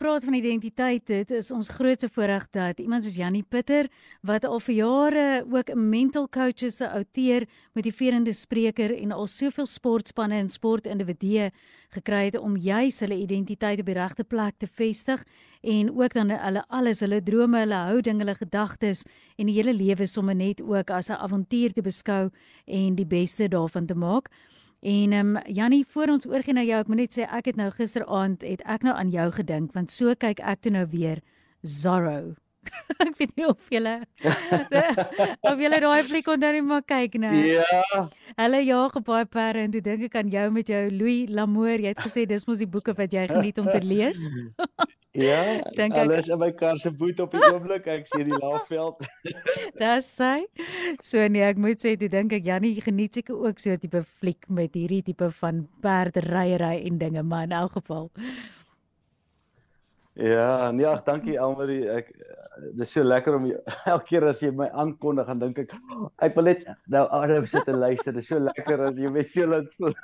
Gepraat van identiteit, dit is ons grootste voorreg dat iemand soos Jannie Pitter wat al vir jare ook 'n mental coach is, 'n outeer, motiverende spreker en al soveel sportspanne en sportindividue gekry het om juis hulle identiteit op die regte plek te vestig en ook dan hulle alles, hulle drome, hulle houding, hulle gedagtes en die hele lewe sommer net ook as 'n avontuur te beskou en die beste daarvan te maak. En ehm um, Jannie, voor ons oorgie na jou, ek moet net sê ek het nou gisteraand het ek nou aan jou gedink want so kyk ek toe nou weer Zorro. ek weet nie of julle of julle daai fliek onder nie maar kyk nou. Ja. Hulle jaag op baie perde en toe dink ek aan jou met jou Louis Lamour. Jy het gesê dis mos die boeke wat jy geniet om te lees. Ja, Dink ek- alles in my kar se boot op die oomblik. Ek sien die laafveld. Dis sy. So nee, ek moet sê toe dink ek Jannie geniet seker ook so 'n tipe fliek met hierdie tipe van perderyery en dinge, maar in elk geval. Ja, nee, ag, dankie Elmarie. Ek dis so lekker om elke keer as jy my aankondig, dan dink ek ek wil net nou aanhou sit en luister. Dis so lekker as jy my so laat voel.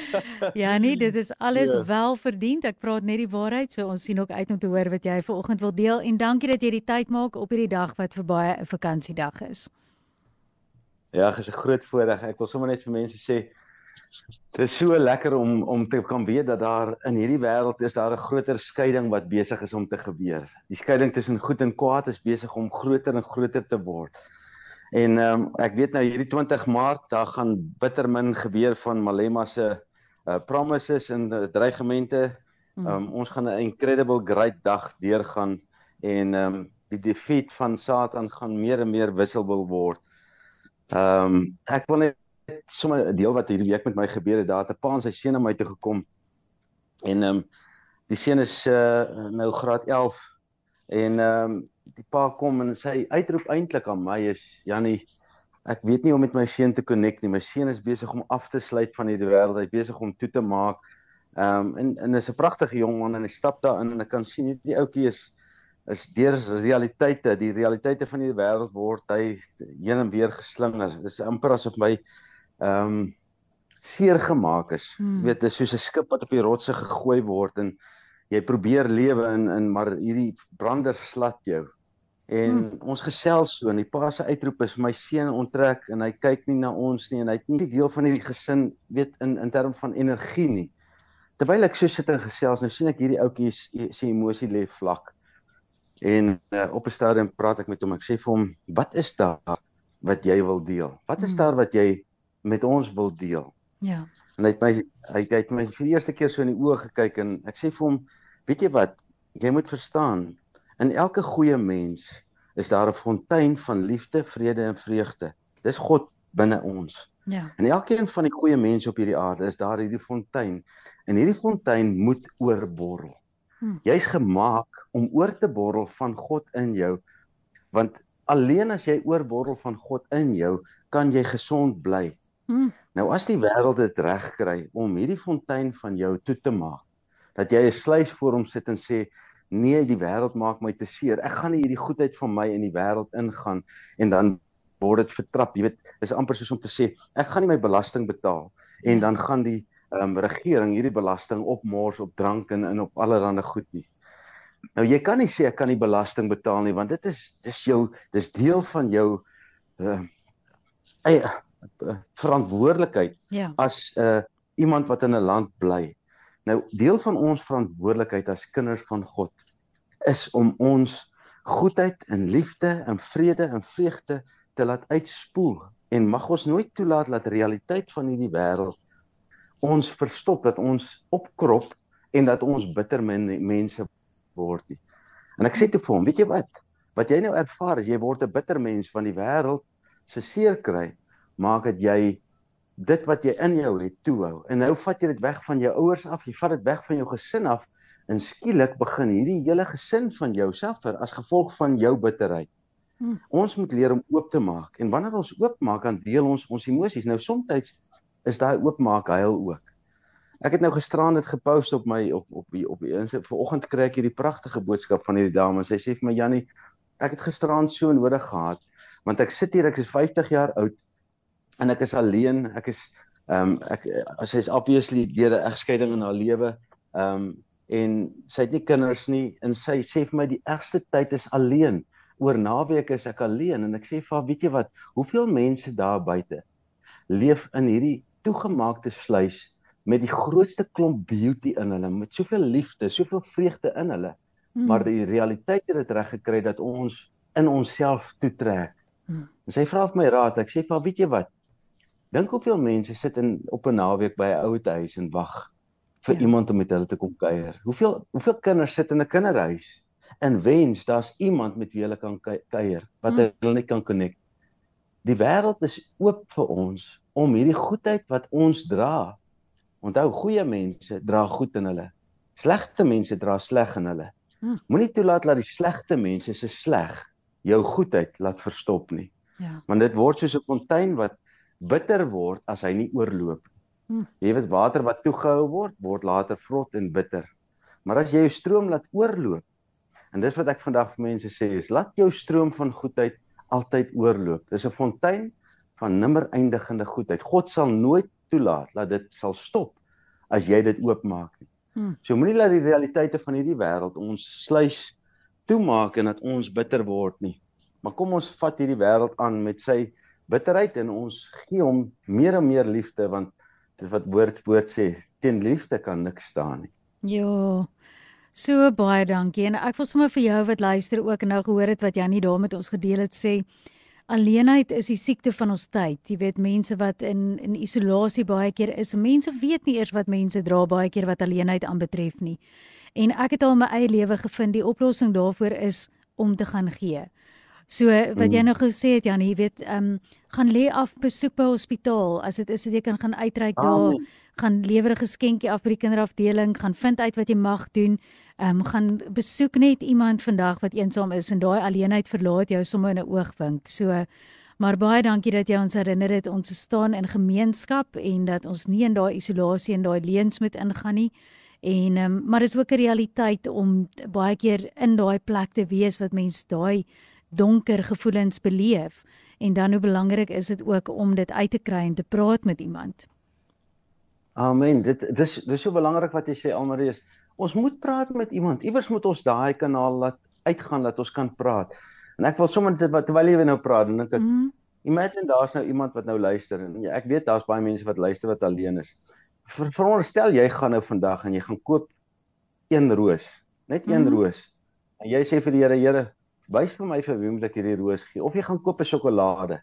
Ja nee, dit is alles So. wel verdiend. Ek praat net die waarheid, so ons sien ook uit om te hoor wat jy vanoggend wil deel en dankie dat jy die tyd maak op hierdie dag wat vir baie 'n vakansiedag is. Ja, dis 'n groot voorreg. Ek wil sommer net vir mense sê dit is so lekker om om te kan weet dat daar in hierdie wêreld is daar 'n groter skeiding wat besig is om te gebeur. Die skeiding tussen goed en kwaad is besig om groter en groter te word. En ehm um, ek weet nou hierdie 20 Maart daar gaan bitter min gebeur van Malema se uh, promises en uh, dreigemente. Hmm. Ehm um, ons gaan 'n incredible great dag deurgaan en ehm um, die defeat van Satan gaan meer en meer visible word. Ehm um, ek wil net sommer 'n deel wat hierdie week met my gebeur het. Daar het 'n pa en sy seun na my toe gekom. En ehm um, die seun is uh, nou graad 11 en ehm um, die pa kom en sy uitroep eintlik aan my is Jannie Ek weet nie hoe om met my seun te connect nie. My seun is besig om af te sluit van hierdie wêreld. Hy's besig om toe te maak. Ehm um, en en is 'n pragtige jong man en hy stap daarin en ek kan sien hierdie ouetjie is is deur realiteite, die realiteite van hierdie wêreld word hy heen en weer geslinger. Dit is amper asof my ehm um, seer gemaak is. Hmm. Jy weet, dit is soos 'n skip wat op die rotse gegooi word en jy probeer lewe in in maar hierdie brander slat jou. En Hmm. ons gesels so en die pa se uitroep is my seun onttrek en hy kyk nie na ons nie en hy't nie deel van hierdie gesin weet in in terme van energie nie. Terwyl ek so sit en gesels, nou sien ek hierdie ouetjie se se emosie lê vlak. En uh, op 'n stadium praat ek met hom. Ek sê vir hom, "Wat is daar wat jy wil deel? Wat is Hmm. daar wat jy met ons wil deel?" Ja. En hy het my hy hy het my vir die eerste keer so in die oë gekyk en ek sê vir hom, "Weet jy wat? Jy moet verstaan, in elke goeie mens is daar 'n fontein van liefde, vrede en vreugde. Dis God binne ons. Ja. En elkeen van die goeie mense op hierdie aarde is daar hierdie fontein en hierdie fontein moet oorborrel. Hmm. Jy's gemaak om oor te borrel van God in jou want alleen as jy oorborrel van God in jou, kan jy gesond bly. Hmm. Nou as die wêreld dit reg kry om hierdie fontein van jou toe te maak, dat jy 'n sluys voor hom sit en sê nee, die wêreld maak my te seer. Ek gaan nie hierdie goedheid van my in die wêreld ingaan en dan word dit vertrap. Jy weet, dis amper soos om te sê ek gaan nie my belasting betaal en dan gaan die ehm um, regering hierdie belasting opmors op drank en, en op allerlei goed nie. Nou jy kan nie sê ek kan nie belasting betaal nie want dit is dis jou dis deel van jou eie uh, verantwoordelikheid Ja. as 'n uh, iemand wat in 'n land bly. Nou deel van ons verantwoordelikheid as kinders van God is om ons goedheid en liefde en vrede en vreugde te laat uitspoel en mag ons nooit toelaat dat realiteit van hierdie wêreld ons verstop dat ons opkrop en dat ons bitter men, mense word nie. En ek sê te vir hom, weet jy wat? Wat jy nou ervaar is jy word 'n bitter mens van die wêreld se seer kry, maak dat jy dit wat jy in jou het toehou. En nou vat jy dit weg van jou ouers af, jy vat dit weg van jou gesin af en skielik begin hierdie hele gesin van jou suffer as gevolg van jou bitterheid. Hmm. Ons moet leer om oop te maak en wanneer ons oop maak dan deel ons ons emosies. Nou soms is daai oopmaak huil ook. Ek het nou gisteraan dit gepost op my op op op die Insta. Vanoggend kry ek hierdie pragtige boodskap van hierdie dame. Sy sê vir my Jannie, ek het gisteraan so nodig gehad want ek sit hier ek is 50 jaar oud en ek is alleen. Ek is ehm um, ek sy is obviously deur 'n egskeiding in haar lewe. Ehm um, en sy het nie kinders nie en sy sê vir my die ergste tyd is alleen. Oor naweek is ek alleen en ek sê vir haar, weet jy wat, hoeveel mense daar buite leef in hierdie toegemaakte vleis met die grootste klomp beauty in hulle, met soveel liefde, soveel vreugde in hulle. Hmm. Maar die realiteit het dit reg gekry dat ons in onsself toetrek. Hmm. En sy vra vir my raad. Ek sê vir haar, weet jy wat? Dink hoeveel mense sit in op 'n naweek by 'n ouete huis en wag vir ja. iemand om met hulle te kom kuier. Hoeveel hoeveel kinders sit in 'n kinderhuis en wens daar's iemand met wie hulle kan kuier wat hmm. hulle net kan connect. Die wêreld is oop vir ons om hierdie goedheid wat ons dra. Onthou, goeie mense dra goed in hulle. Slegte mense dra sleg in hulle. Hmm. Moenie toelaat dat die slegte mense se sleg jou goedheid laat verstop nie. Ja. Want dit word soos 'n fontein wat bitter word as hy nie oorloop nie. Hmm. Jy weet water wat toegehou word, word later vrot en bitter. Maar as jy jou stroom laat oorloop, en dis wat ek vandag vir mense sê, is laat jou stroom van goedheid altyd oorloop. Dis 'n fontein van nimmer eindigende goedheid. God sal nooit toelaat dat dit sal stop as jy dit oopmaak nie. Hmm. So moenie laat die realiteite van hierdie wêreld ons sluis toemaak en dat ons bitter word nie. Maar kom ons vat hierdie wêreld aan met sy bitterheid en ons gee hom meer en meer liefde want dit wat woord woord sê, teen liefde kan niks staan nie. Ja. So baie dankie en ek wil sommer vir jou wat luister ook nou gehoor het wat Jannie daar met ons gedeel het sê alleenheid is die siekte van ons tyd. Jy weet mense wat in in isolasie baie keer is. Mense weet nie eers wat mense dra baie keer wat alleenheid aanbetref nie. En ek het al my eie lewe gevind die oplossing daarvoor is om te gaan gee. So wat jy mm. nou gesê het Jannie, jy weet, ehm um, gaan lê af besoek by hospitaal as dit is dat jy kan gaan uitreik daar. Ah, gaan lewer 'n geskenkie af by die kinderafdeling, gaan vind uit wat jy mag doen. Ehm um, gaan besoek net iemand vandag wat eensaam is en daai alleenheid verlaat jou sommer in 'n oogwink. So maar baie dankie dat jy ons herinner het ons staan in gemeenskap en dat ons nie in daai isolasie en daai leuns moet ingaan nie. En ehm um, maar dis ook 'n realiteit om baie keer in daai plek te wees wat mense daai donker gevoelens beleef en dan hoe belangrik is dit ook om dit uit te kry en te praat met iemand. Amen. Dit dis dis so belangrik wat jy sê Almarie. Ons moet praat met iemand. Iewers moet ons daai kanaal laat uitgaan dat ons kan praat. En ek wil sommer dit wat terwyl jy nou praat en dink ek mm. imagine daar's nou iemand wat nou luister en ja, ek weet daar's baie mense wat luister wat alleen is. Ver, veronderstel jy gaan nou vandag en jy gaan koop een roos, net een mm. roos. En jy sê vir die Here, Here, wys vir my vir wie moet ek hierdie roos gee? Of jy gaan koop 'n sjokolade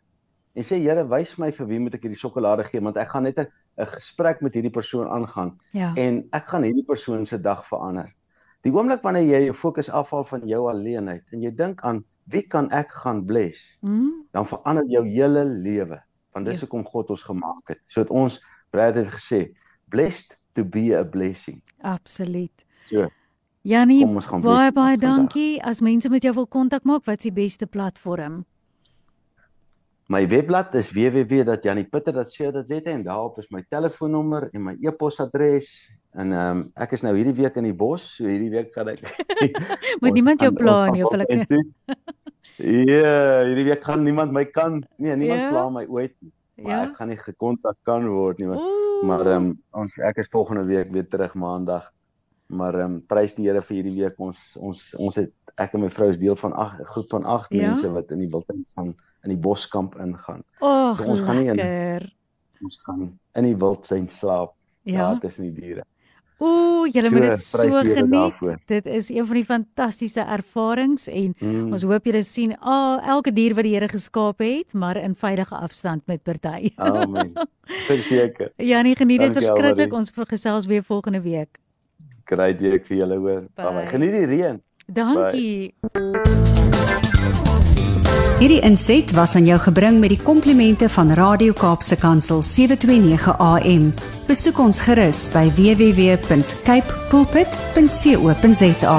en sê Here, wys vir my vir wie moet ek hierdie sjokolade gee want ek gaan net 'n gesprek met hierdie persoon aangaan ja. en ek gaan hierdie persoon se dag verander. Die oomblik wanneer jy jou fokus afhaal van jou alleenheid en jy dink aan wie kan ek gaan bless, mm. dan verander jou hele lewe. Want dis ja. hoekom God ons gemaak het. So het ons Brad het gesê, blessed to be a blessing. Absoluut. So. Janie, baie baie dankie. As mense met jou wil kontak maak, wat is die beste platform? My webblad is www.janniepitter.co.za en daarop is my telefoonnommer en my e-posadres en ehm um, ek is nou hierdie week in die bos, so hierdie week gaan ek Moet niemand jou pla nie of hulle Ja, hierdie week gaan niemand my kan nee, niemand ja? pla my ooit nie. Maar ja? ek gaan nie gekontak kan word nie. Maar, maar ehm um, ons ek is volgende week weer terug maandag. Maar ehm um, prys die Here vir hierdie week ons ons ons het ek en my vrou is deel van 8 groep van 8 ja? mense wat in die wildtuin van in die boskamp ingaan. Oh, so ons lekker. gaan nie in ons gaan in die wildsyn slaap. Ja, dit is nie diere. Ooh, julle moet dit so geniet. Dit is een van die fantastiese ervarings en mm. ons hoop julle sien al oh, elke dier wat die Here geskaap het, maar in veilige afstand met party. Amen. Verseker. Ja, nee, geniet dit verskriklik. Ons gesels weer volgende week. Great week vir julle hoor. Bye. Geniet die reën. Dankie. Bye. Hierdie inset was aan jou gebring met die komplimente van Radio Kaapse Kansel 729 AM. Besoek ons gerus by www.cape pulpit.co.za.